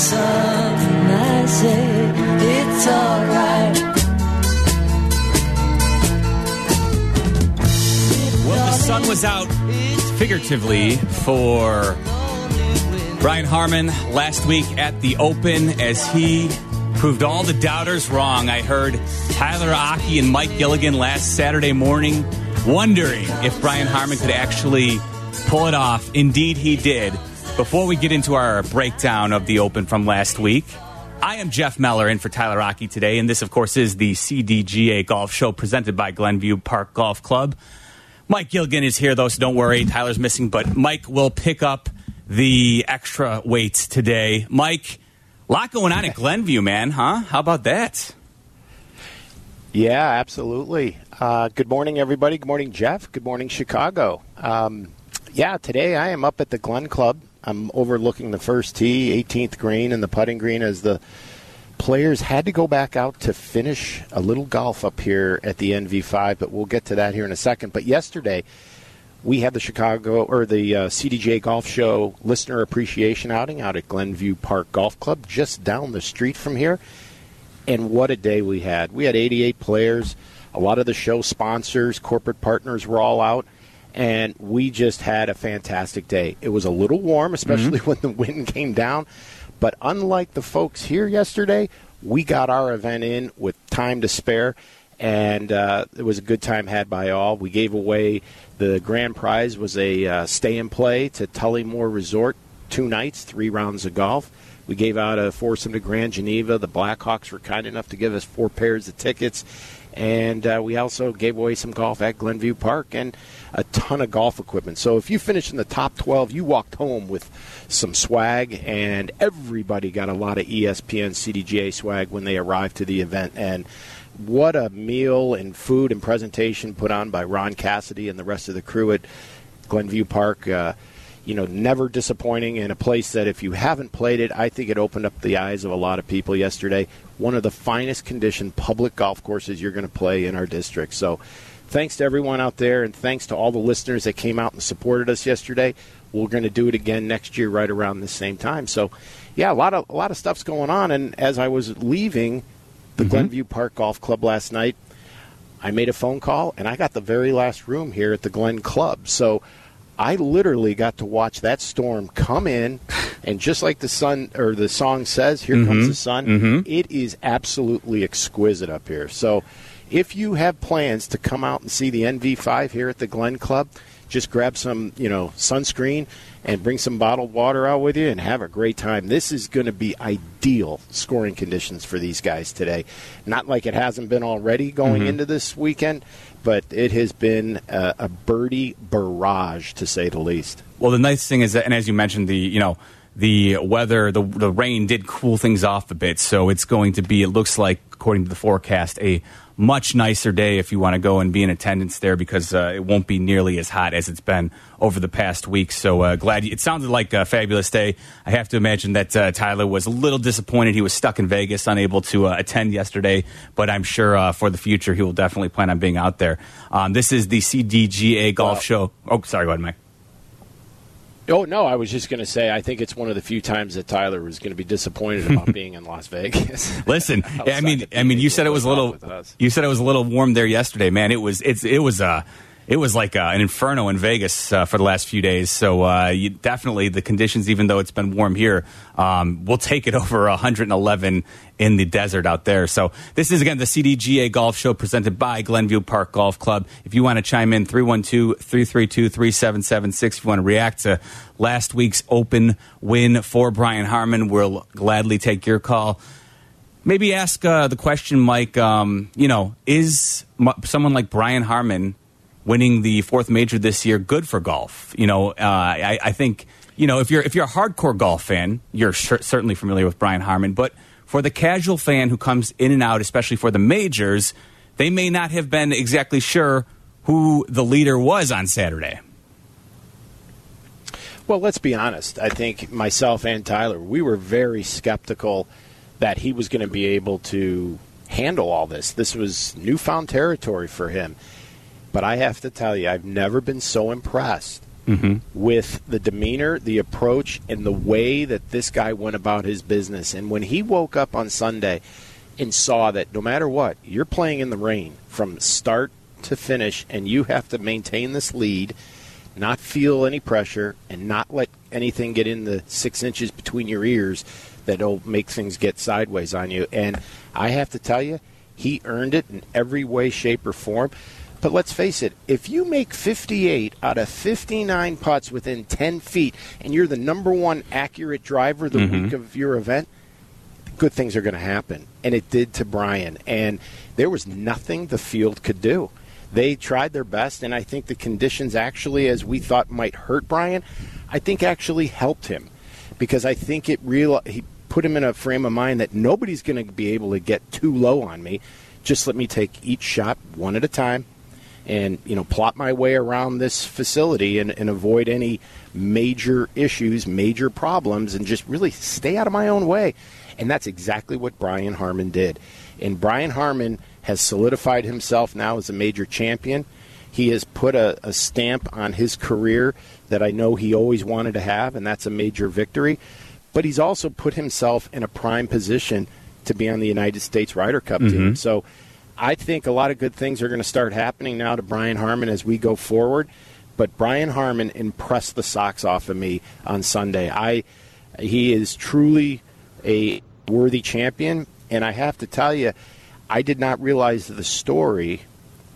I say it's alright. Well, the sun was out figuratively for Brian Harman last week at the Open as he proved all the doubters wrong. I heard Tyler Aki and Mike Gilligan last Saturday morning wondering if Brian Harman could actually pull it off. Indeed, he did. Before we get into our breakdown of the Open from last week, I am Jeff Meller in for Tyler Aki today, and this, of course, is the CDGA Golf Show presented by Glenview Park Golf Club. Mike Gilligan is here, though, so don't worry. Tyler's missing, but Mike will pick up the extra weights today. Mike, a lot going on at Glenview, man, huh? How about that? Yeah, absolutely. Uh, good morning, everybody. Good morning, Jeff. Good morning, Chicago. Um, yeah, today I am up at the Glen Club. I'm overlooking the first tee, 18th green, and the putting green as the players had to go back out to finish a little golf up here at the NV5, but we'll get to that here in a second. But yesterday, we had the Chicago or the uh, CDJ Golf Show listener appreciation outing out at Glenview Park Golf Club, just down the street from here. And what a day we had! We had 88 players. A lot of the show sponsors, corporate partners were all out, and we just had a fantastic day. It was a little warm, especially when the wind came down. But unlike the folks here yesterday, we got our event in with time to spare, and uh, it was a good time had by all. We gave away the grand prize was a uh, stay and play to Tullymore Resort, two nights, three rounds of golf. We gave out a foursome to Grand Geneva. The Blackhawks were kind enough to give us four pairs of tickets. And uh, we also gave away some golf at Glenview Park and a ton of golf equipment. So if you finished in the top 12, you walked home with some swag, and everybody got a lot of ESPN CDGA swag when they arrived to the event. And what a meal and food and presentation put on by Ron Cassidy and the rest of the crew at Glenview Park. Uh, you know, never disappointing in a place that if you haven't played it, I think it opened up the eyes of a lot of people yesterday. One of the finest conditioned public golf courses you're going to play in our district. So, thanks to everyone out there, and thanks to all the listeners that came out and supported us yesterday. We're going to do it again next year, right around the same time. So, yeah, a lot of a lot of stuff's going on. And as I was leaving the mm-hmm. Glenview Park Golf Club last night, I made a phone call, and I got the very last room here at the Glen Club. So I literally got to watch that storm come in, and just like the sun or the song says, "Here comes the mm-hmm. sun." Mm-hmm. It is absolutely exquisite up here. So, if you have plans to come out and see the NV5 here at the Glen Club, just grab some, you know, sunscreen and bring some bottled water out with you and have a great time. This is going to be ideal scoring conditions for these guys today. Not like it hasn't been already going mm-hmm. into this weekend, but it has been a, a birdie barrage to say the least. Well, the nice thing is that, and as you mentioned, the you know the weather, the the rain did cool things off a bit, so it's going to be. It looks like, according to the forecast, a much nicer day if you want to go and be in attendance there because uh, it won't be nearly as hot as it's been over the past week. So uh, glad you, it sounded like a fabulous day. I have to imagine that uh, Tyler was a little disappointed. He was stuck in Vegas, unable to uh, attend yesterday, but I'm sure uh, for the future he will definitely plan on being out there. Um, this is the CDGA Golf Well- Show. Oh, sorry, go ahead, Mike. Oh no, I was just going to say I think it's one of the few times that Tyler was going to be disappointed about being in Las Vegas. Listen, I mean, I mean, you said it was a little. You said it was a little warm there yesterday, man. It was. It's. It was. Uh, it was like uh, an inferno in Vegas uh, for the last few days. So uh, you, definitely the conditions, even though it's been warm here, um, we'll take it over 111 in the desert out there. So this is again the CDGA Golf Show presented by Glenview Park Golf Club. If you want to chime in, 312-332-3776. If you want to react to last week's Open win for Brian Harman, we'll gladly take your call maybe ask uh, the question, Mike. Um, you know, is someone like Brian Harman winning the fourth major this year good for golf? You know, uh, I, I think you know, if you're if you're a hardcore golf fan, you're cer- certainly familiar with Brian Harman. But for the casual fan who comes in and out, especially for the majors, they may not have been exactly sure who the leader was on Saturday. Well, let's be honest. I think myself and Tyler, we were very skeptical that he was going to be able to handle all this. This was newfound territory for him. But I have to tell you, I've never been so impressed mm-hmm. with the demeanor, the approach, and the way that this guy went about his business. And when he woke up on Sunday and saw that no matter what, you're playing in the rain from start to finish, and you have to maintain this lead – not feel any pressure, and not let anything get in the six inches between your ears that'll make things get sideways on you. And I have to tell you, he earned it in every way, shape, or form. But let's face it, if you make 58 out of 59 putts within 10 feet and you're the number one accurate driver the mm-hmm. week of your event, good things are going to happen. And it did to Brian. And there was nothing the field could do they tried their best, and I think the conditions actually, as we thought might hurt Brian, I think actually helped him because I think it real he put him in a frame of mind that nobody's going to be able to get too low on me. Just let me take each shot one at a time, and you know plot my way around this facility and, and avoid any major issues, major problems, and just really stay out of my own way. And that's exactly what Brian Harman did. And Brian Harman has solidified himself now as a major champion. He has put a, a, stamp on his career that I know he always wanted to have, and that's a major victory. But he's also put himself in a prime position to be on the United States Ryder Cup mm-hmm. team. So I think a lot of good things are going to start happening now to Brian Harman as we go forward. But Brian Harman impressed the socks off of me on Sunday. I he is truly a worthy champion, and I have to tell you, I did not realize the story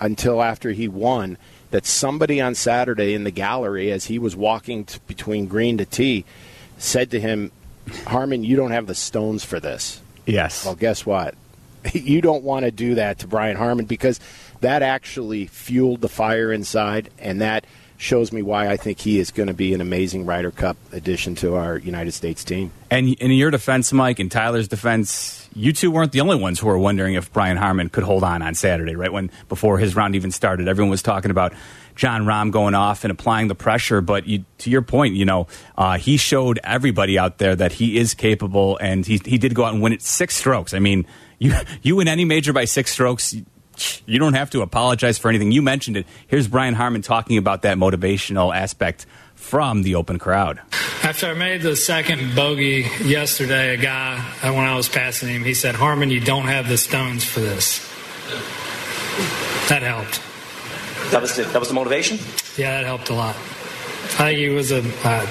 until after he won that somebody on Saturday in the gallery, as he was walking t- between green to tee, said to him, Harman, you don't have the stones for this. Yes. Well, guess what? you don't want to do that to Brian Harman because that actually fueled the fire inside, and that – shows me why I think he is going to be an amazing Ryder Cup addition to our United States team. And in your defense, Mike, and Tyler's defense, you two weren't the only ones who were wondering if Brian Harman could hold on on Saturday, right? When before his round even started, everyone was talking about Jon Rahm going off and applying the pressure. But you, to your point, you know, uh, he showed everybody out there that he is capable, and he he did go out and win it six strokes. I mean, you you win any major by six strokes you don't have to apologize for anything. You mentioned it. Here's Brian Harman talking about that motivational aspect from the open crowd. After I made the second bogey yesterday, a guy, uh, when I was passing him, he said, Harman, you don't have the stones for this. That helped. That was the, that was the motivation? Yeah, that helped a lot. I think he was a. Uh,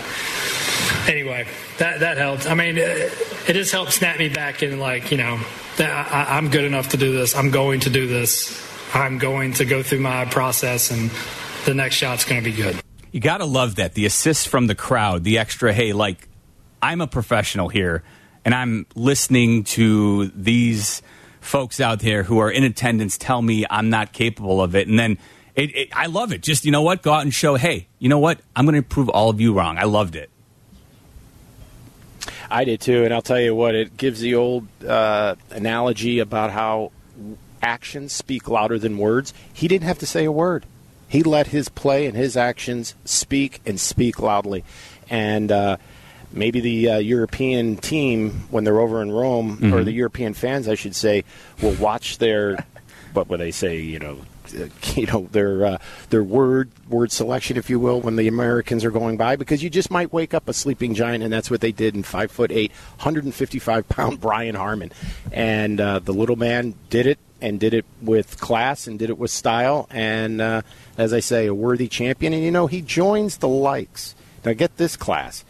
anyway, that, that helped. I mean, it, it just helped snap me back in, like, you know, that I, I'm good enough to do this. I'm going to do this. I'm going to go through my process, and the next shot's going to be good. You got to love that. The assist from the crowd, the extra, hey, like, I'm a professional here, and I'm listening to these folks out there who are in attendance tell me I'm not capable of it. And then it, it, I love it. Just, you know what? Go out and show, hey, you know what? I'm going to prove all of you wrong. I loved it. I did too, and I'll tell you what, it gives the old uh, analogy about how actions speak louder than words. He didn't have to say a word. He let his play and his actions speak and speak loudly. And uh, maybe the uh, European team, when they're over in Rome, mm-hmm. or the European fans, I should say, will watch their, what would they say, you know, you know their uh, their word word selection, if you will, when the Americans are going by, because you just might wake up a sleeping giant, and that's what they did in five foot eight, 155 pound Brian Harman, and uh, the little man did it and did it with class and did it with style, and uh, as I say, a worthy champion. And you know he joins the likes. Now get this class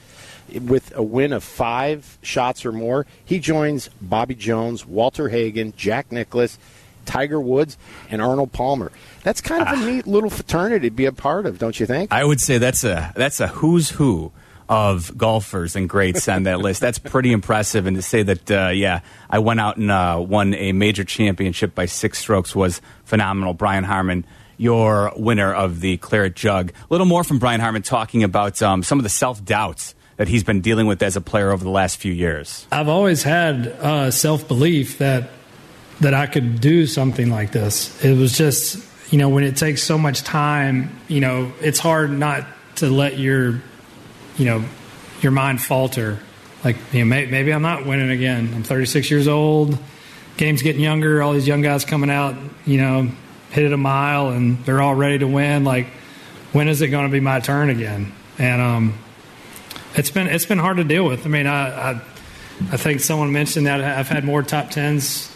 with a win of five shots or more, he joins Bobby Jones, Walter Hagen, Jack Nicklaus, Tiger Woods, and Arnold Palmer. That's kind of a ah. neat little fraternity to be a part of, don't you think? I would say that's a that's a who's who of golfers and greats on that list. That's pretty impressive. And to say that, uh, yeah, I went out and uh, won a major championship by six strokes was phenomenal. Brian Harman your winner of the Claret Jug. A little more from Brian Harman talking about um, some of the self doubts that he's been dealing with as a player over the last few years? I've always had uh, self belief that that I could do something like this. It was just you know when it takes so much time, you know it's hard not to let your you know your mind falter. Like you know, may, maybe I'm not winning again. I'm 36 years old. Game's getting younger. All these young guys coming out, you know, hit it a mile, and they're all ready to win. Like when is it going to be my turn again? And um, it's been it's been hard to deal with. I mean, I, I I think someone mentioned that I've had more top tens,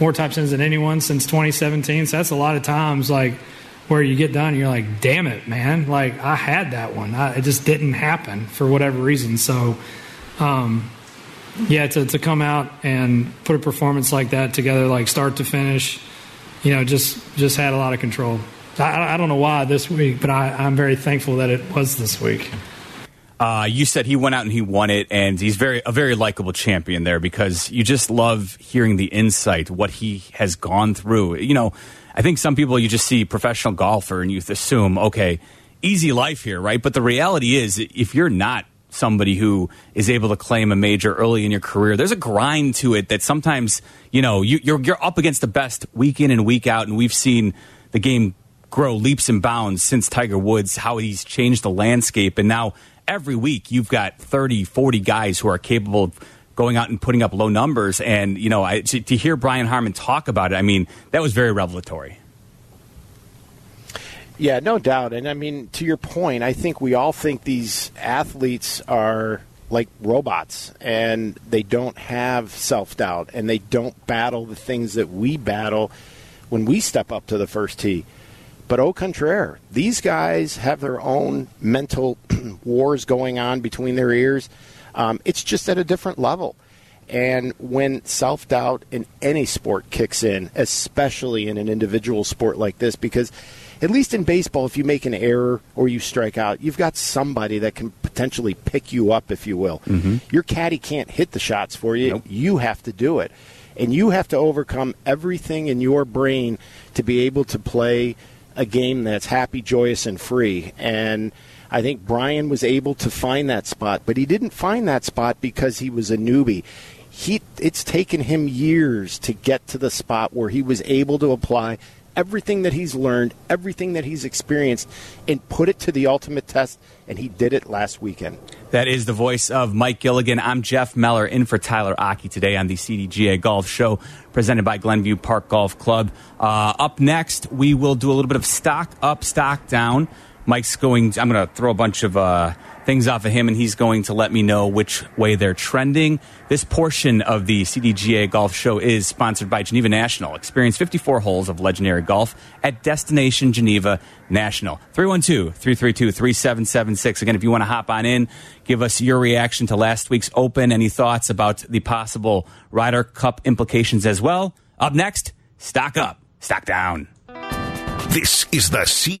more top tens than anyone since 2017. So that's a lot of times like where you get done, and you're like, damn it, man! Like I had that one, I, it just didn't happen for whatever reason. So. Um, yeah, to, to come out and put a performance like that together, like start to finish, you know, just just had a lot of control. I, I don't know why this week, but I, I'm very thankful that it was this week. Uh, you said he went out and he won it, and he's very a very likable champion there because you just love hearing the insight, what he has gone through. You know, I think some people you just see professional golfer and you assume, okay, easy life here, right? But the reality is, if you're not somebody who is able to claim a major early in your career. There's a grind to it that sometimes you know you, you're you're up against the best week in and week out, and we've seen the game grow leaps and bounds since Tiger Woods, how he's changed the landscape, and now every week you've got 30, 40 guys who are capable of going out and putting up low numbers. And you know, I, to, to hear Brian Harman talk about it, I mean, that was very revelatory. Yeah, no doubt. And I mean, to your point, I think we all think these athletes are like robots and they don't have self doubt and they don't battle the things that we battle when we step up to the first tee. But au contraire, these guys have their own mental wars going on between their ears. Um, it's just at a different level. And when self doubt in any sport kicks in, especially in an individual sport like this, because at least in baseball, if you make an error or you strike out, you've got somebody that can potentially pick you up, if you will. Mm-hmm. Your caddy can't hit the shots for you. Nope. You have to do it. And you have to overcome everything in your brain to be able to play a game that's happy, joyous, and free. And I think Brian was able to find that spot, but he didn't find that spot because he was a newbie. He, it's taken him years to get to the spot where he was able to apply everything that he's learned, everything that he's experienced, and put it to the ultimate test. And he did it last weekend. That is the voice of Mike Gilligan. I'm Jeff Meller in for Tyler Aki today on the CDGA Golf Show presented by Glenview Park Golf Club. Uh, up next, we will do a little bit of stock up, stock down. Mike's going, I'm going to throw a bunch of. Uh, things off of him, and he's going to let me know which way they're trending. This portion of the CDGA Golf Show is sponsored by Geneva National. Experience 54 holes of legendary golf at Destination Geneva National. 312 332 3776. Again, if you want to hop on in, give us your reaction to last week's Open, any thoughts about the possible Ryder Cup implications as well. Up next, stock up, stock down. This is the C.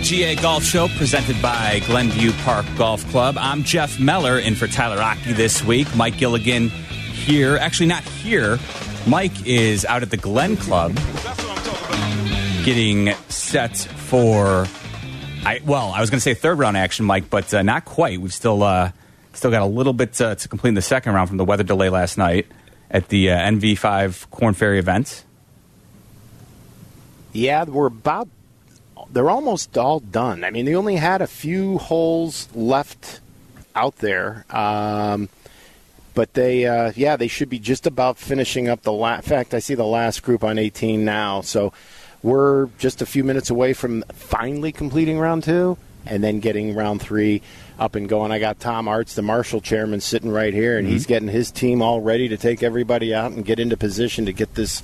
GA Golf Show presented by Glenview Park Golf Club. I'm Jeff Meller in for Tyler Aki this week. Mike Gilligan here. Actually, not here. Mike is out at the Glen Club getting set for. I, well, I was going to say third round action, Mike, but uh, not quite. We've still uh, still got a little bit uh, to complete in the second round from the weather delay last night at the uh, NV5 Korn Ferry event. Yeah, we're about they're almost all done. I mean, they only had a few holes left out there. Um, but they, uh, yeah, they should be just about finishing up the last. In fact, I see the last group on 18 now. So we're just a few minutes away from finally completing round two and then getting round three up and going. I got Tom Arts, the Marshall chairman, sitting right here, and mm-hmm. he's getting his team all ready to take everybody out and get into position to get this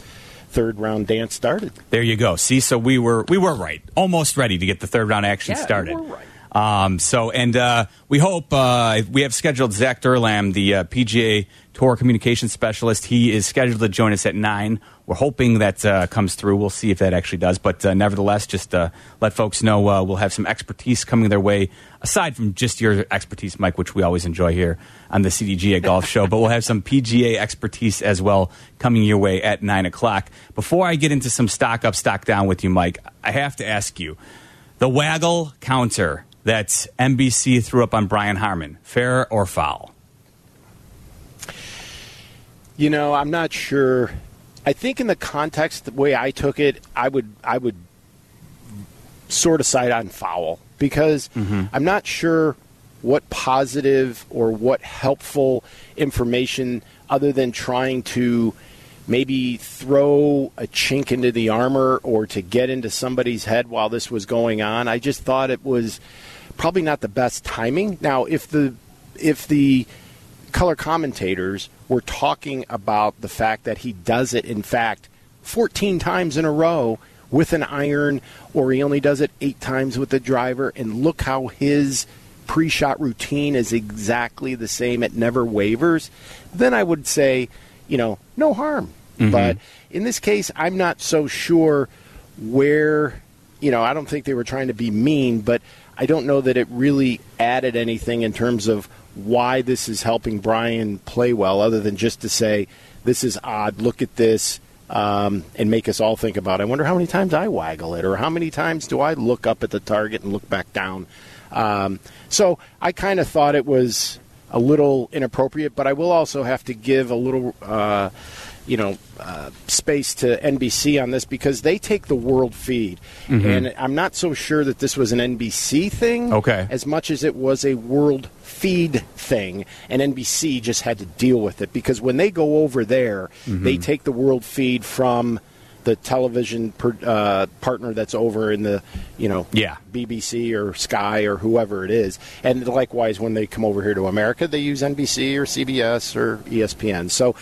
third round dance started. There you go. See, so we were we were right, almost ready to get the third round action yeah, started. We right. Um, so, and uh, we hope uh, we have scheduled Zach Durlam, the uh, PGA Tour communications specialist. He is scheduled to join us at nine. We're hoping that uh, comes through. We'll see if that actually does. But uh, nevertheless, just uh, let folks know we'll have some expertise coming their way, aside from just your expertise, Mike, which we always enjoy here on the CDGA Golf Show. But we'll have some PGA expertise as well coming your way at 9 o'clock. Before I get into some stock up, stock down with you, Mike, I have to ask you the waggle counter that NBC threw up on Brian Harman, fair or foul? You know, I'm not sure. I think in the context, the way I took it, I would I would sort of side on foul because mm-hmm. I'm not sure what positive or what helpful information other than trying to maybe throw a chink into the armor or to get into somebody's head while this was going on. I just thought it was probably not the best timing. Now, if the if the color commentators were talking about the fact that he does it in fact 14 times in a row with an iron or he only does it 8 times with the driver and look how his pre-shot routine is exactly the same it never wavers then I would say you know no harm mm-hmm. but in this case I'm not so sure where you know I don't think they were trying to be mean but I don't know that it really added anything in terms of why this is helping Brian play well, other than just to say, this is odd, look at this, um, and make us all think about it. I wonder how many times I waggle it, or how many times do I look up at the target and look back down. Um, so I kind of thought it was a little inappropriate, but I will also have to give a little. Uh, you know, uh, space to NBC on this because they take the world feed, and I'm not so sure that this was an NBC thing, Okay. as much as it was a world feed thing, and NBC just had to deal with it because when they go over there, they take the world feed from the television per, uh, partner that's over in the, you know, Yeah. BBC or Sky or whoever it is. And likewise, when they come over here to America, they use NBC or CBS or ESPN. So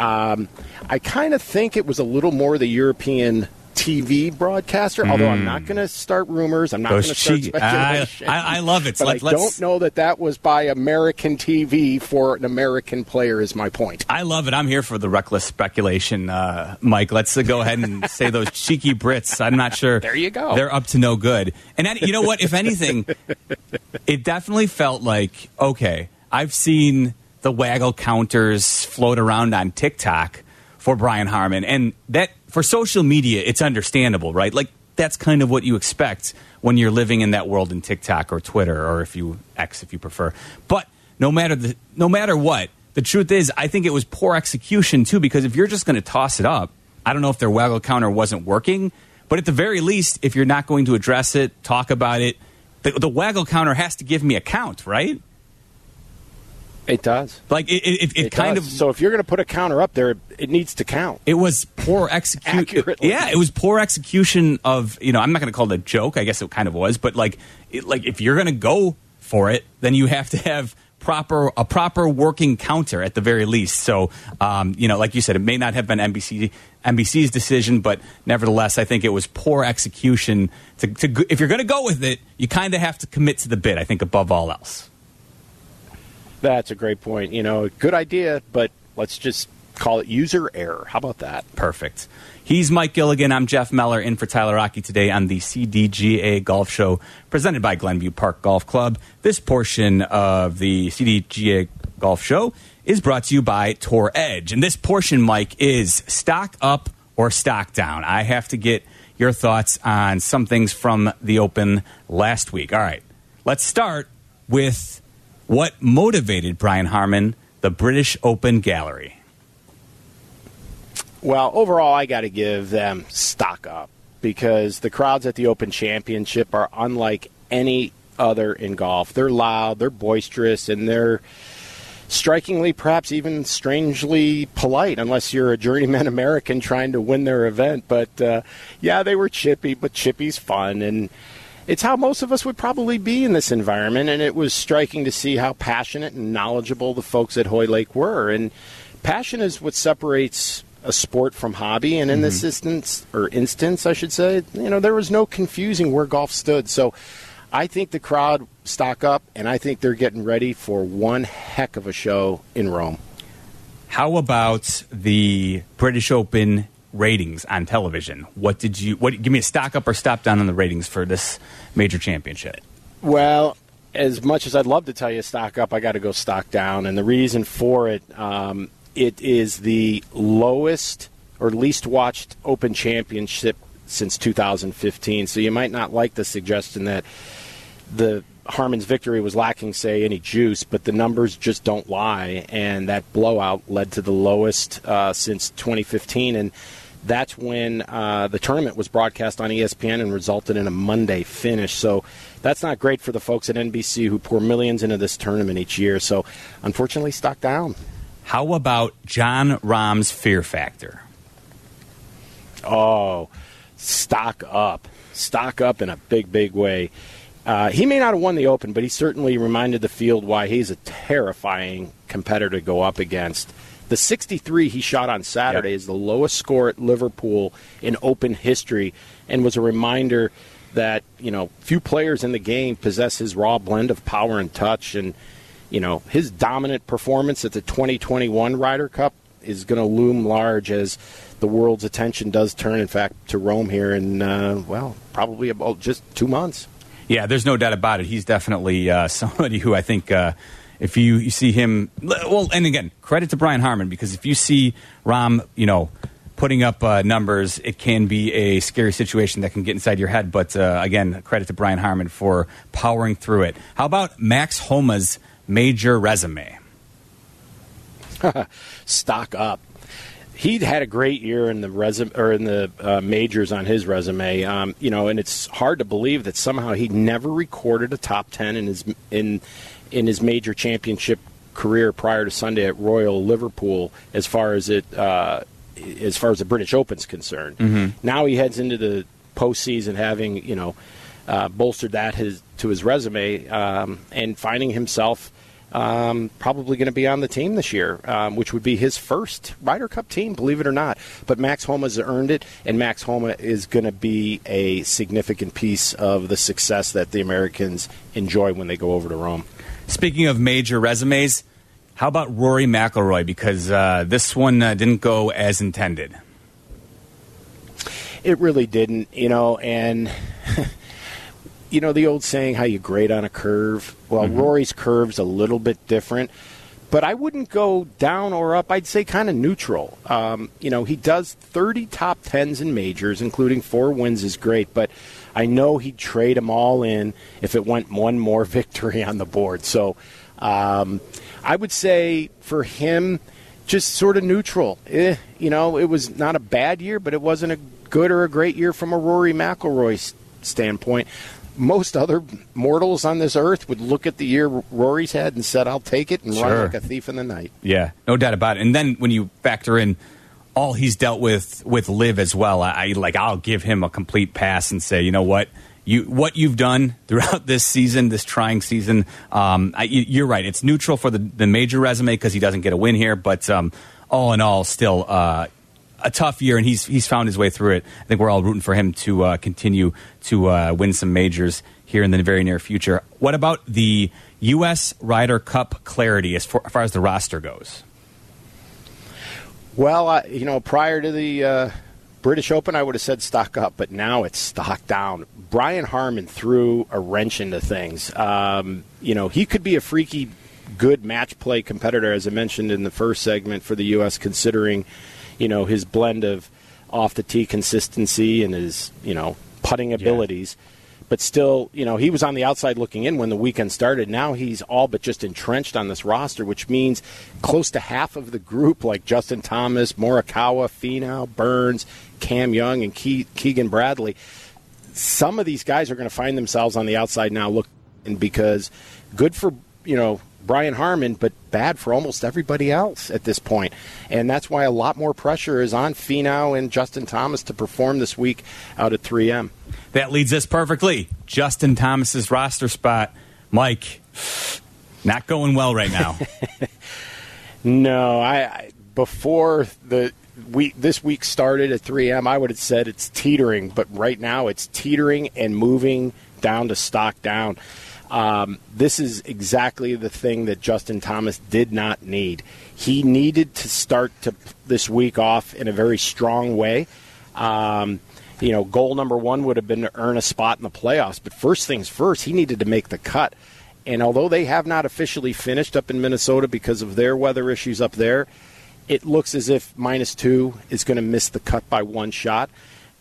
um, I kind of think it was a little more the European TV broadcaster, although I'm not going to start rumors. I'm not going to start speculation. I- I love it. But Let- I let's- don't know that that was by American TV for an American player, is my point. I love it. I'm here for the reckless speculation, uh, Mike. Let's uh, go ahead and say those cheeky Brits. I'm not sure. There you go. They're up to no good. And that, you know what? If anything, it definitely felt like okay. I've seen the waggle counters float around on TikTok for Brian Harman, and that for social media, it's understandable, right? Like that's kind of what you expect when you're living in that world in TikTok or Twitter or if you X if you prefer. But no matter the no matter what, the truth is I think it was poor execution too because if you're just going to toss it up, I don't know if their waggle counter wasn't working, but at the very least if you're not going to address it, talk about it, the, the waggle counter has to give me a count, right? It does. Like it, it, it, It kind does. of So if you're going to put a counter up there, it needs to count. it was poor execution. Yeah, it was poor execution of you know. I'm not going to call it a joke. I guess it kind of was, but like, it, like if you're going to go for it, then you have to have proper a proper working counter at the very least. So, um, you know, like you said, it may not have been NBC NBC's decision, but nevertheless, I think it was poor execution. To, to if you're going to go with it, you kind of have to commit to the bid. I think above all else. That's a great point. You know, good idea, but let's just call it user error. How about that? Perfect. He's Mike Gilligan. I'm Jeff Meller in for Tyler Aki today on the CDGA Golf Show presented by Glenview Park Golf Club. This portion of the CDGA Golf Show is brought to you by Tour Edge. And this portion, Mike, is stock up or stock down. I have to get your thoughts on some things from the Open last week. All right. Let's start with what motivated Brian Harman, the British Open Gallery. Well, overall, I got to give them stock up because the crowds at the Open Championship are unlike any other in golf. They're loud, they're boisterous, and they're strikingly, perhaps even strangely polite, unless you're a journeyman American trying to win their event. But uh, yeah, they were chippy, but chippy's fun. And it's how most of us would probably be in this environment. And it was striking to see how passionate and knowledgeable the folks at Hoylake were. And passion is what separates a sport from hobby. And in this mm-hmm. instance, or instance, I should say, you know, there was no confusing where golf stood. So I think the crowd stock up, and I think they're getting ready for one heck of a show in Rome. How about the British Open ratings on television? What did you? What? Give me a stock up or stop down on the ratings for this major championship. Well, as much as I'd love to tell you stock up, I got to go stock down, and the reason for it, um, it is the lowest or least watched Open Championship since 2015. So you might not like the suggestion that the Harman's victory was lacking, say, any juice, but the numbers just don't lie, and that blowout led to the lowest uh, since 2015, and that's when uh, the tournament was broadcast on ESPN and resulted in a Monday finish. So that's not great for the folks at NBC who pour millions into this tournament each year. So unfortunately, stock down. How about Jon Rahm's fear factor? Oh, stock up. Stock up in a big, big way. Uh, he may not have won the Open, but he certainly reminded the field why he's a terrifying competitor to go up against. The 63 he shot on Saturday Yep. is the lowest score at Liverpool in Open history, and was a reminder that you know few players in the game possess his raw blend of power and touch, and you know his dominant performance at the 2021 Ryder Cup is going to loom large as the world's attention does turn, in fact, to Rome here in uh, well, probably about just two months. Yeah, there's no doubt about it. He's definitely uh, somebody who I think uh, if you, you see him, well, and again, credit to Brian Harman because if you see Rahm, you know, putting up uh, numbers, it can be a scary situation that can get inside your head. But uh, again, credit to Brian Harman for powering through it. How about Max Homa's major resume? stock up. He'd had a great year in the resume or in the uh, majors on his resume, um, you know, and it's hard to believe that somehow he never recorded a top ten in his in in his major championship career prior to Sunday at Royal Liverpool. As far as it uh, as far as the British Open's concerned, now he heads into the postseason having you know uh, bolstered that his to his resume um, and finding himself um, probably going to be on the team this year, um, which would be his first Ryder Cup team, believe it or not. But Max Homa's earned it, and Max Homa is going to be a significant piece of the success that the Americans enjoy when they go over to Rome. Speaking of major resumes, how about Rory McIlroy? Because uh, this one uh, didn't go as intended. It really didn't, you know, and you know the old saying how you grade on a curve. Well, Rory's curve's a little bit different, but I wouldn't go down or up. I'd say kind of neutral. Um, you know, he does 30 top tens in majors, including four wins is great, but I know he'd trade them all in if it went one more victory on the board. So um, I would say for him, just sort of neutral. Eh, you know, it was not a bad year, but it wasn't a good or a great year from a Rory McIlroy standpoint. Most other mortals on this earth would look at the year Rory's had and said, "I'll take it and run like a thief in the night." Yeah, no doubt about it. And then when you factor in all he's dealt with with LIV as well, I, I like I'll give him a complete pass and say, you know what, you what you've done throughout this season, this trying season. Um, I, you- you're right. It's neutral for the the major resume because he doesn't get a win here, but um, all in all, still. Uh, a tough year, and he's he's found his way through it. I think we're all rooting for him to uh, continue to uh, win some majors here in the very near future. What about the U.S. Ryder Cup clarity as far, as far as the roster goes? Well, I, you know, prior to the uh, British Open, I would have said stock up, but now it's stock down. Brian Harman threw a wrench into things. Um, you know, he could be a freaky good match play competitor, as I mentioned in the first segment for the U.S., considering, you know, his blend of off the tee consistency and his, you know, putting abilities. But still, you know, he was on the outside looking in when the weekend started. Now he's all but just entrenched on this roster, which means close to half of the group, like Justin Thomas, Morikawa, Finau, Burns, Cam Young, and Ke- Keegan Bradley, some of these guys are going to find themselves on the outside now looking because good for, you know, Brian Harman, but bad for almost everybody else at this point. And that's why a lot more pressure is on Finau and Justin Thomas to perform this week out at 3M. That leads us perfectly. Justin Thomas's roster spot, Mike, not going well right now. No, I, I before the week this week started at 3M, I would have said it's teetering, but right now it's teetering and moving down to stock down. Um, this is exactly the thing that Justin Thomas did not need. He needed to start to this week off in a very strong way. Um, you know, goal number one would have been to earn a spot in the playoffs. But first things first, he needed to make the cut. And although they have not officially finished up in Minnesota because of their weather issues up there, it looks as if minus two is going to miss the cut by one shot.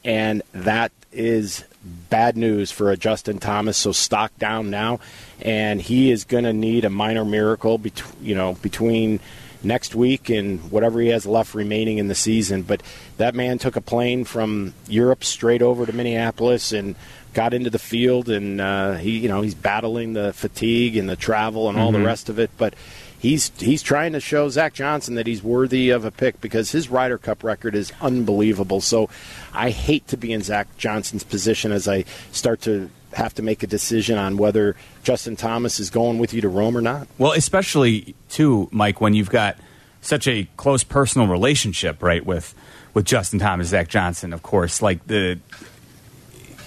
And that is bad news for a Justin Thomas. So stock down now, and he is going to need a minor miracle, bet- you know, between next week and whatever he has left remaining in the season. But that man took a plane from Europe straight over to Minneapolis and got into the field, and uh, he, you know, he's battling the fatigue and the travel and all the rest of it. But he's he's trying to show Zach Johnson that he's worthy of a pick because his Ryder Cup record is unbelievable. So I hate to be in Zach Johnson's position as I start to have to make a decision on whether Justin Thomas is going with you to Rome or not. Well, especially too, Mike, when you've got such a close personal relationship, right, with with Justin Thomas, Zach Johnson, of course. Like the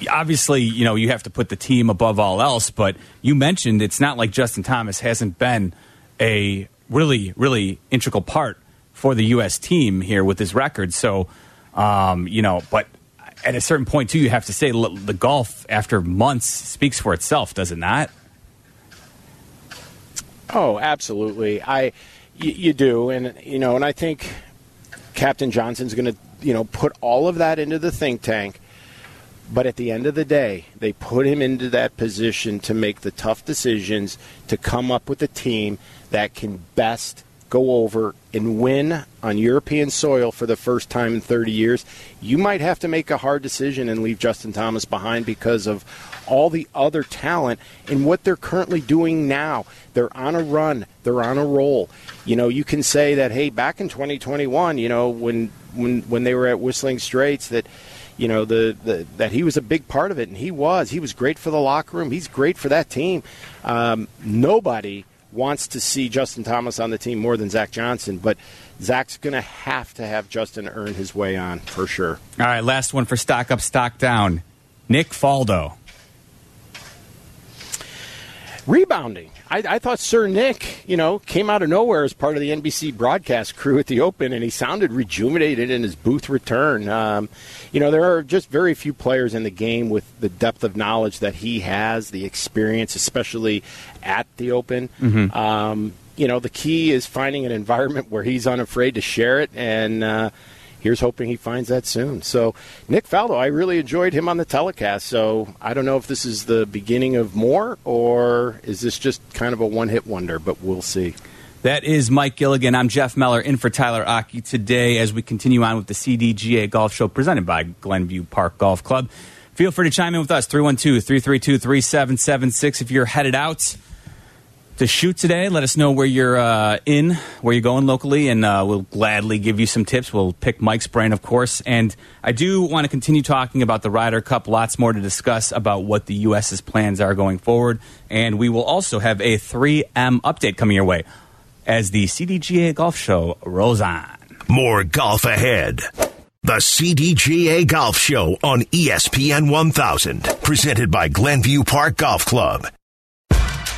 obviously, you know, you have to put the team above all else, but you mentioned it's not like Justin Thomas hasn't been a really, really integral part for the U.S. team here with his record. So, um, you know, but at a certain point, too, you have to say the golf after months speaks for itself, does it not? Oh, absolutely. I, you, you do, and you know, and I think Captain Johnson's going to, you know, put all of that into the think tank. But at the end of the day, they put him into that position to make the tough decisions to come up with a team that can best go over and win on European soil for the first time in 30 years. You might have to make a hard decision and leave Justin Thomas behind because of all the other talent and what they're currently doing now. They're on a run, they're on a roll. You know, you can say that hey, back in 2021, you know, when when when they were at Whistling Straits that you know the, the that he was a big part of it and he was he was great for the locker room he's great for that team um, nobody wants to see Justin Thomas on the team more than Zach Johnson but Zach's going to have to have Justin earn his way on for sure All right, last one for stock up, stock down. Nick Faldo. Rebounding. I, I thought Sir Nick, you know, came out of nowhere as part of the NBC broadcast crew at the Open, and he sounded rejuvenated in his booth return. Um, you know, there are just very few players in the game with the depth of knowledge that he has, the experience, especially at the Open. Um, you know, the key is finding an environment where he's unafraid to share it, and uh, here's hoping he finds that soon. So, Nick Faldo, I really enjoyed him on the telecast. So, I don't know if this is the beginning of more or is this just kind of a one hit wonder, but we'll see. That is Mike Gilligan. I'm Jeff Meller in for Tyler Aki today as we continue on with the CDGA Golf Show presented by Glenview Park Golf Club. Feel free to chime in with us 312 332 3776 if you're headed out to shoot today. Let us know where you're uh, in, where you're going locally, and uh, we'll gladly give you some tips. We'll pick Mike's brain, of course. And I do want to continue talking about the Ryder Cup. Lots more to discuss about what the U.S.'s plans are going forward. And we will also have a 3M update coming your way as the CDGA Golf Show rolls on. More golf ahead. The CDGA Golf Show on ESPN 1000, presented by Glenview Park Golf Club.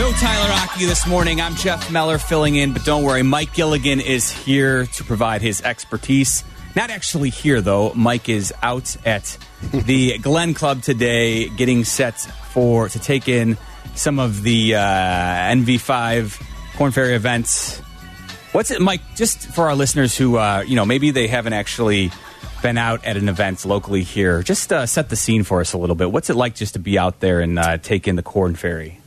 No Tyler Aki this morning. I'm Jeff Meller filling in, but don't worry, Mike Gilligan is here to provide his expertise. Not actually here, though. Mike is out at the Glen Club today, getting set for to take in some of the uh, NV5 Korn Ferry events. What's it, Mike? Just for our listeners who, uh, you know, maybe they haven't actually been out at an event locally here. Just uh, set the scene for us a little bit. What's it like just to be out there and uh, take in the Korn Ferry?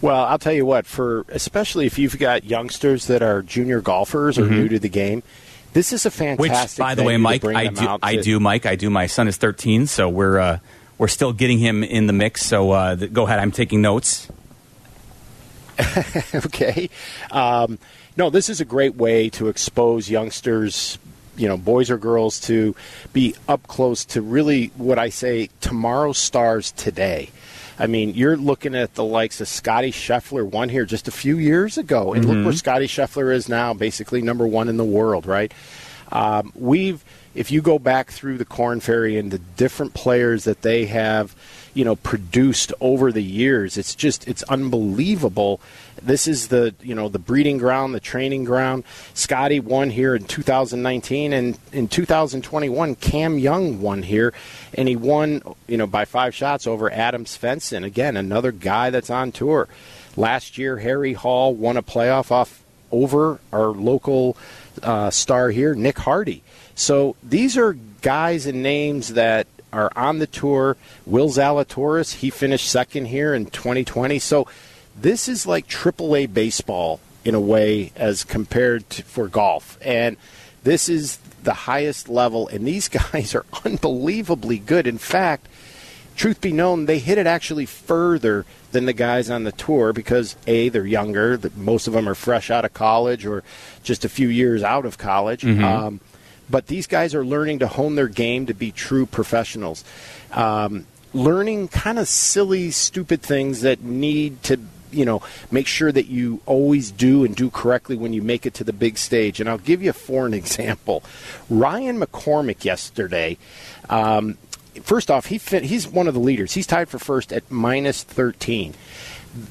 Well, I'll tell you what, for especially if you've got youngsters that are junior golfers or new to the game, This is a Which, fantastic. by the way, Mike, I do, I to. do, Mike, I do. My son is 13, so we're uh, we're still getting him in the mix. So uh, th- go ahead, I'm taking notes. okay. Um, no, this is a great way to expose youngsters, you know, boys or girls, to be up close to really what I say tomorrow's stars today. I mean, you're looking at the likes of Scottie Scheffler, won here just a few years ago, and look where Scottie Scheffler is now, basically number one in the world, right? Um, we've, if you go back through the Korn Ferry and the different players that they have, you know, produced over the years, it's just it's unbelievable. This is the you know the breeding ground, the training ground. Scottie won here in 2019, and in 2021, Cam Young won here, and he won you know by five shots over Adam Svensson. Again, another guy that's on tour. Last year, Harry Hall won a playoff off over our local uh, star here, Nick Hardy. So these are guys and names that are on the tour. Will Zalatoris, he finished second here in 2020. So this is like AAA baseball in a way as compared to for golf. And this is the highest level, and these guys are unbelievably good. In fact, truth be known, they hit it actually further than the guys on the tour because a they're younger. Most of them are fresh out of college or just a few years out of college. Um, but these guys are learning to hone their game to be true professionals. Um, learning kind of silly, stupid things that need to you know make sure that you always do and do correctly when you make it to the big stage and i'll give you for an example ryan mccormick yesterday um, first off, he fin- he's one of the leaders. He's tied for first at minus 13.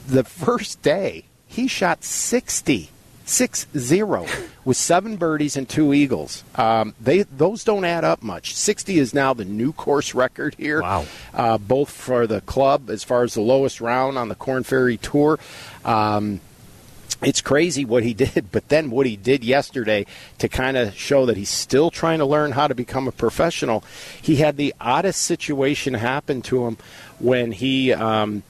The first day, he shot 60, 6 0, with seven birdies and two eagles. Um, they Those don't add up much. 60 is now the new course record here, Wow. uh, both for the club as far as the lowest round on the Korn Ferry Tour. Um, it's crazy what he did, but then what he did yesterday to kind of show that he's still trying to learn how to become a professional. He had the oddest situation happen to him when he um,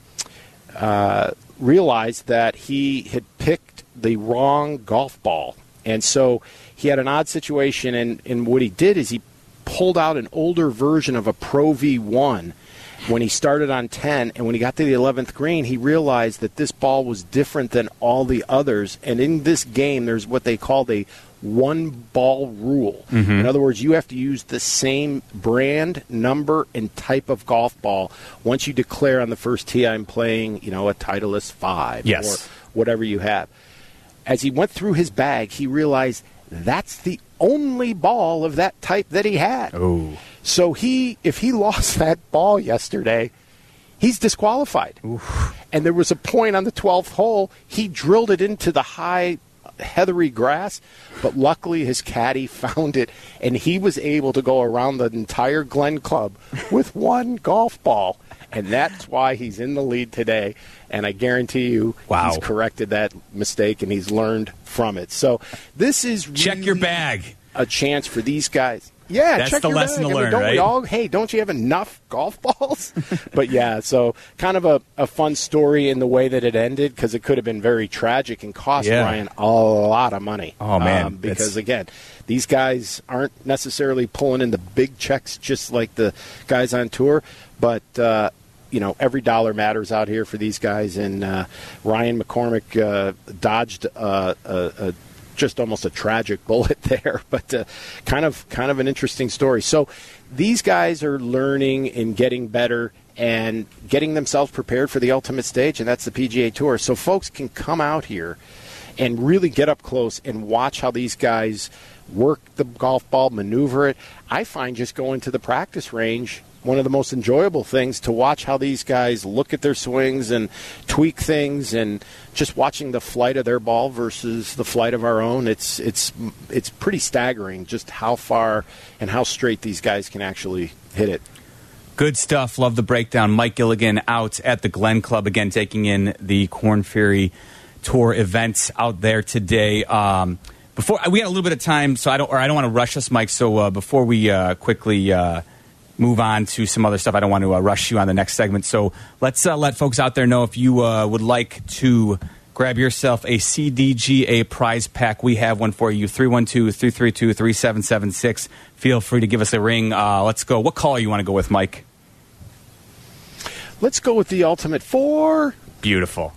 uh, realized that he had picked the wrong golf ball. And so he had an odd situation, and, and what he did is he pulled out an older version of a Pro V1 when he started on 10 and when he got to the 11th green he realized that this ball was different than all the others and in this game there's what they call the one ball rule mm-hmm. in other words you have to use the same brand number and type of golf ball once you declare on the first tee i'm playing you know a titleist 5 Yes. or whatever you have as he went through his bag he realized that's the only ball of that type that he had Oh. so he, if he lost that ball yesterday, he's disqualified. And there was a point on the 12th hole, he drilled it into the high heathery grass, but luckily his caddy found it and he was able to go around the entire Glen Club with one golf ball. And that's why he's in the lead today. And I guarantee you, Wow. he's corrected that mistake and he's learned from it. So this is Check your bag. a chance for these guys. Yeah, That's check the your lesson bag. to I mean, learn, don't we right? all? Hey, don't you have enough golf balls? but yeah, so kind of a, a fun story in the way that it ended because it could have been very tragic and cost Yeah. Ryan a lot of money. Um, Oh, man, because it's- again, these guys aren't necessarily pulling in the big checks just like the guys on tour, but. Uh, you know, every dollar matters out here for these guys, and uh, Ryan McCormick uh, dodged uh, a, a just almost a tragic bullet there, but uh, kind of kind of an interesting story. So these guys are learning and getting better and getting themselves prepared for the ultimate stage, and that's the PGA Tour. So folks can come out here and really get up close and watch how these guys work the golf ball, maneuver it. I find just going to the practice range one of the most enjoyable things to watch how these guys look at their swings and tweak things and just watching the flight of their ball versus the flight of our own it's it's it's pretty staggering just how far and how straight these guys can actually hit it Good stuff. Love the breakdown. Mike Gilligan out at the Glen Club again, taking in the Korn Ferry Tour events out there today. Um, before we got a little bit of time, so I don't or I don't want to rush us, Mike. So uh, before we uh, quickly uh, move on to some other stuff, I don't want to uh, rush you on the next segment. So let's uh, let folks out there know if you uh, would like to grab yourself a CDGA prize pack. We have one for you 312 332 3776. Feel free to give us a ring. Uh, let's go. What caller you want to go with, Mike? Let's go with the ultimate four. Beautiful.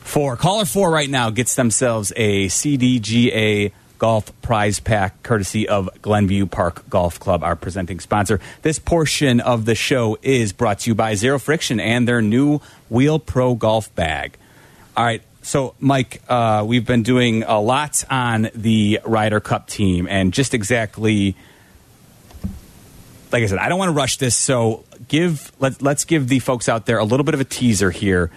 Four. Caller four right now gets themselves a CDGA golf prize pack courtesy of Glenview Park Golf Club, our presenting sponsor. This portion of the show is brought to you by Zero Friction and their new Wheel Pro Golf Bag. All right. So, Mike, uh, we've been doing a lot on the Ryder Cup team and just exactly like I said, I don't want to rush this, so give let, let's give the folks out there a little bit of a teaser here.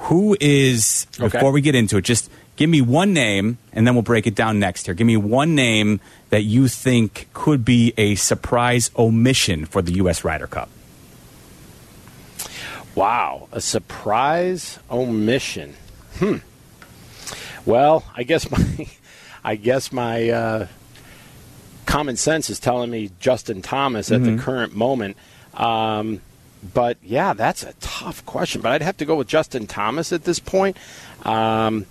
Who is Okay. before we get into it? Just give me one name, and then we'll break it down next here. Give me one name that you think could be a surprise omission for the U.S. Ryder Cup. Wow, a surprise omission. Hmm. Well, I guess my, I guess my uh, common sense is telling me Justin Thomas at the current moment. Um, but yeah, that's a tough question. But I'd have to go with Justin Thomas at this point. Um,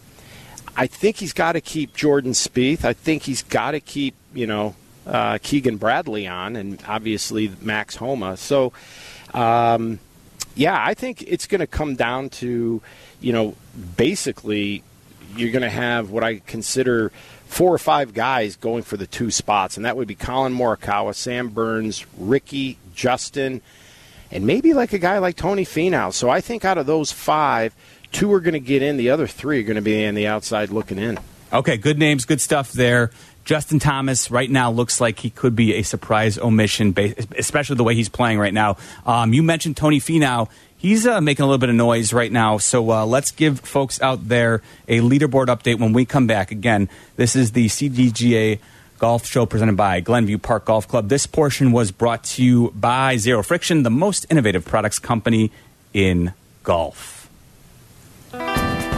I think he's got to keep Jordan Spieth. I think he's got to keep you know uh, Keegan Bradley on, and obviously Max Homa. So. Um, yeah, I think it's going to come down to, you know, basically you're going to have what I consider four or five guys going for the two spots, and that would be Collin Morikawa, Sam Burns, Rickie, Justin, and maybe like a guy like Tony Finau. So I think out of those five, two are going to get in, the other three are going to be on the outside looking in. Okay, good names, good stuff there. Justin Thomas right now looks like he could be a surprise omission, especially the way he's playing right now. Um, you mentioned Tony Finau. He's uh, making a little bit of noise right now. So uh, let's give folks out there a leaderboard update when we come back. Again, this is the CDGA Golf Show presented by Glenview Park Golf Club. This portion was brought to you by Zero Friction, the most innovative products company in golf.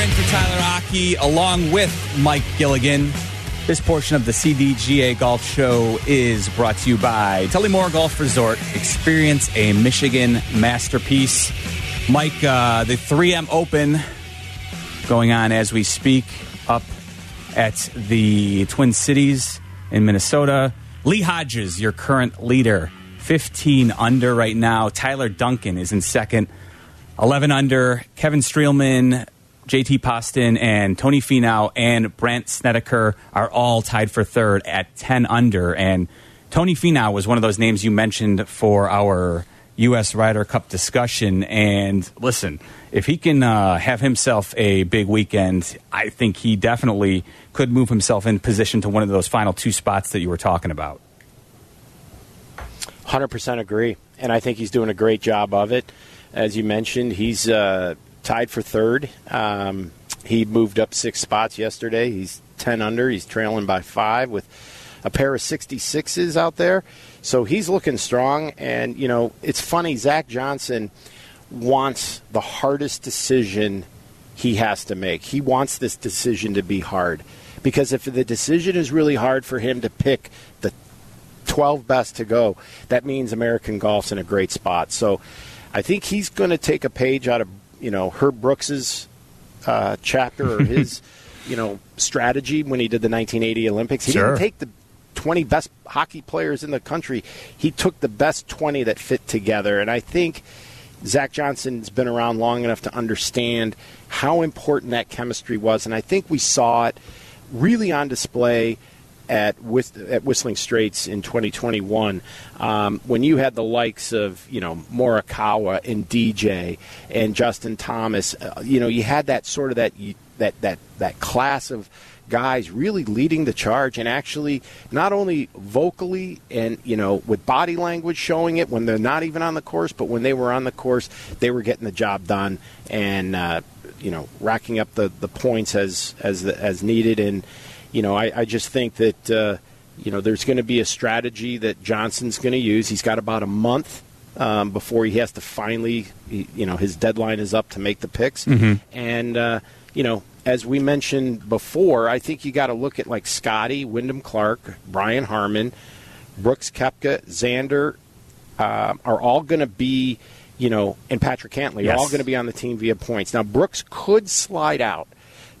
In for Tyler Aki, along with Mike Gilligan. This portion of the CDGA Golf Show is brought to you by Tullymore Golf Resort. Experience a Michigan masterpiece. Mike, uh, the 3M Open going on as we speak up at the Twin Cities in Minnesota. Lee Hodges, your current leader, 15 under right now. Tyler Duncan is in second. 11 under. Kevin Streelman, JT Poston, and Tony Finau and Brandt Snedeker are all tied for third at 10 under. And Tony Finau was one of those names you mentioned for our U.S. Ryder Cup discussion. And listen, if he can uh, have himself a big weekend, I think he definitely could move himself in position to one of those final two spots that you were talking about. 100% agree. And I think he's doing a great job of it. As you mentioned, he's uh, tied for third. Um, he moved up six spots yesterday. He's 10 under. He's trailing by five with a pair of 66s out there. So he's looking strong. And, you know, it's funny, Zach Johnson wants the hardest decision he has to make. He wants this decision to be hard. Because if the decision is really hard for him to pick the 12 best to go, that means American golf's in a great spot. So I think he's going to take a page out of, you know, Herb Brooks's uh, chapter or his, you know, strategy when he did the 1980 Olympics. He Sure. didn't take the 20 best hockey players in the country. He took the best 20 that fit together. And I think Zach Johnson's been around long enough to understand how important that chemistry was. And I think we saw it really on display at, Whist- at Whistling Straits in 2021 um, when you had the likes of, you know, Morikawa and DJ and Justin Thomas. Uh, you know, you had that sort of that that that that class of guys really leading the charge and actually not only vocally and you know with body language showing it when they're not even on the course, but when they were on the course, they were getting the job done and uh, you know racking up the, the points as as as needed. And you know I, I just think that uh, you know there's going to be a strategy that Johnson's going to use. He's got about a month. Um, before he has to finally, you know, his deadline is up to make the picks, and uh, you know, as we mentioned before, I think you got to look at like Scottie, Wyndham Clark, Brian Harman, Brooks Koepka, Xander uh, are all going to be, you know, and Patrick Cantlay Yes. are all going to be on the team via points. Now Brooks could slide out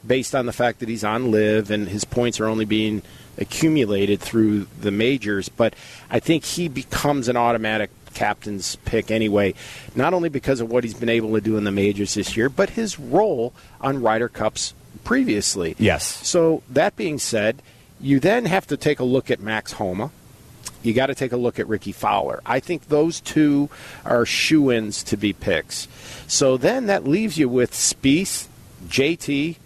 based on the fact that he's on LIV and his points are only being accumulated through the majors, but I think he becomes an automatic captain's pick anyway, not only because of what he's been able to do in the majors this year, but his role on Ryder Cups previously. Yes. So that being said, you then have to take a look at Max Homa. You got to take a look at Rickie Fowler. I think those two are shoe-ins to be picks. So then that leaves you with Spieth, JT,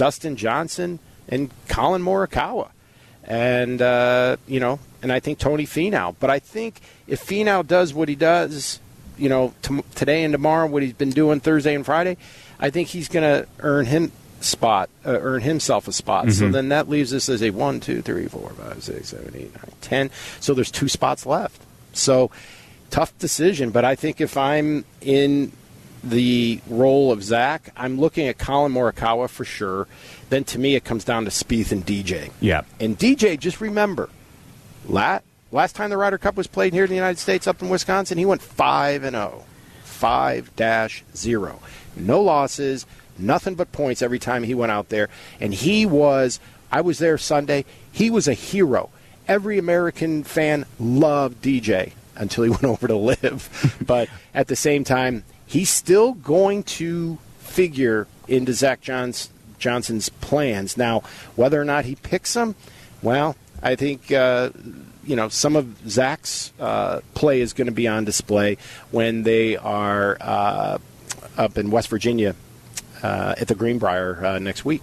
Dustin Johnson, and Collin Morikawa, and uh, you know, and I think Tony Finau. But I think if Finau does what he does, you know, t- today and tomorrow, what he's been doing Thursday and Friday, I think he's going to earn him spot, uh, earn himself a spot. So then that leaves us as a one, two, three, four, five, six, seven, eight, nine, ten. So there's two spots left. So tough decision, but I think if I'm in the role of Zach, I'm looking at Collin Morikawa for sure. Then to me, it comes down to Spieth and DJ. Yeah. And DJ, just remember, last, last time the Ryder Cup was played here in the United States, up in Wisconsin, he went five and zero, five dash zero, no losses, nothing but points every time he went out there, and he was. I was there Sunday. He was a hero. Every American fan loved DJ until he went over to LIV. but at the same time, he's still going to figure into Zach Johns, Johnson's plans. Now, whether or not he picks him, well, I think uh, you know some of Zach's uh, play is going to be on display when they are uh, up in West Virginia uh, at the Greenbrier uh, next week.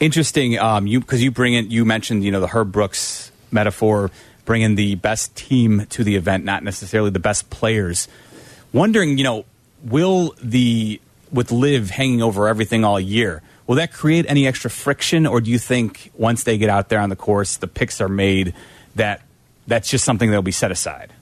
Interesting, um, you because you bring in you mentioned you know the Herb Brooks metaphor, bringing the best team to the event, not necessarily the best players. Wondering, you know, will the with LIV hanging over everything all year, will that create any extra friction, or do you think once they get out there on the course, the picks are made that that's just something that'll be set aside?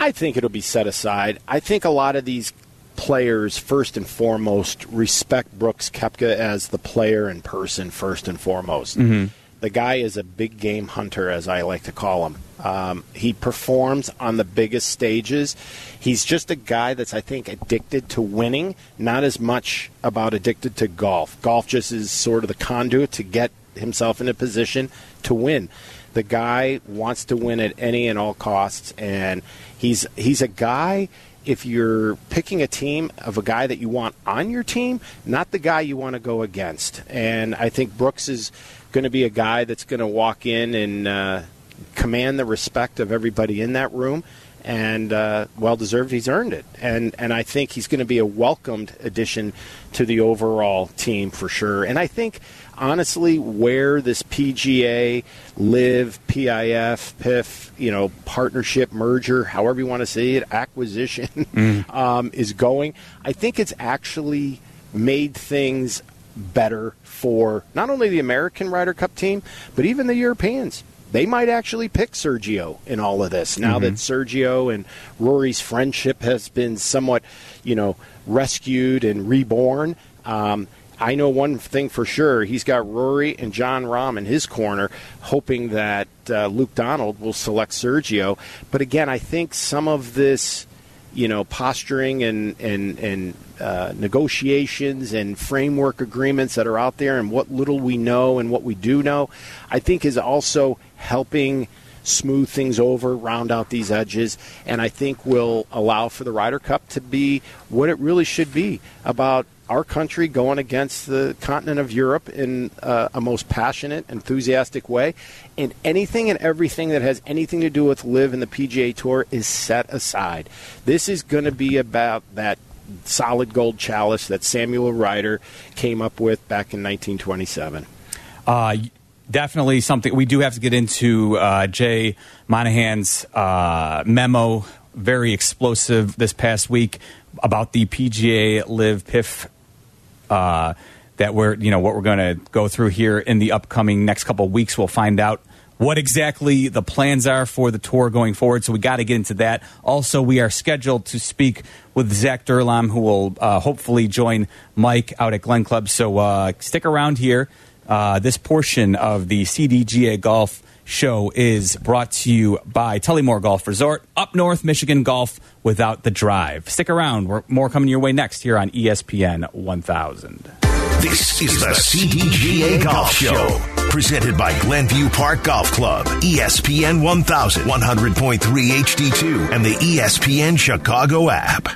I think it'll be set aside. I think a lot of these players, first and foremost, respect Brooks Koepka as the player in person, first and foremost. Mm-hmm. The guy is a big game hunter, as I like to call him. Um, he performs on the biggest stages. He's just a guy that's, I think, addicted to winning, not as much about addicted to golf. Golf just is sort of the conduit to get himself in a position to win. The guy wants to win at any and all costs, and he's he's a guy. If you're picking a team of a guy that you want on your team, not the guy you want to go against. And I think Brooks is going to be a guy that's going to walk in and uh, command the respect of everybody in that room. And uh, well deserved, he's earned it. And and I think he's going to be a welcomed addition to the overall team for sure. And I think honestly, where this PGA, LIV, PIF, PIF, you know, partnership, merger, however you want to say it, acquisition, um, is going, I think it's actually made things better for not only the American Ryder Cup team, but even the Europeans. They might actually pick Sergio in all of this now that Sergio and Rory's friendship has been somewhat, you know, rescued and reborn. Um, I know one thing for sure. He's got Rory and Jon Rahm in his corner, hoping that uh, Luke Donald will select Sergio. But again, I think some of this, you know, posturing and and and uh, negotiations and framework agreements that are out there, and what little we know and what we do know, I think is also helping smooth things over, round out these edges, and I think will allow for the Ryder Cup to be what it really should be about our country going against the continent of Europe in uh, a most passionate, enthusiastic way. And anything and everything that has anything to do with LIV in the PGA Tour is set aside. This is going to be about that solid gold chalice that Samuel Ryder came up with back in 1927. Uh, definitely something we do have to get into. Uh, Jay Monahan's uh, memo, very explosive this past week about the PGA LIV PIF. Uh, that we're, you know, what we're going to go through here in the upcoming next couple weeks. We'll find out what exactly the plans are for the tour going forward. So we got to get into that. Also, we are scheduled to speak with Zach Durlam, who will uh, hopefully join Mike out at Glen Club. So uh, stick around here. Uh, this portion of the CDGA Golf show is brought to you by Tullymore Golf Resort, up north Michigan golf without the drive. Stick around. We're more coming your way next here on ESPN 1000. This is the CDGA Golf Show, presented by Glenview Park Golf Club, ESPN 1000, 100.3 HD2, and the ESPN Chicago app.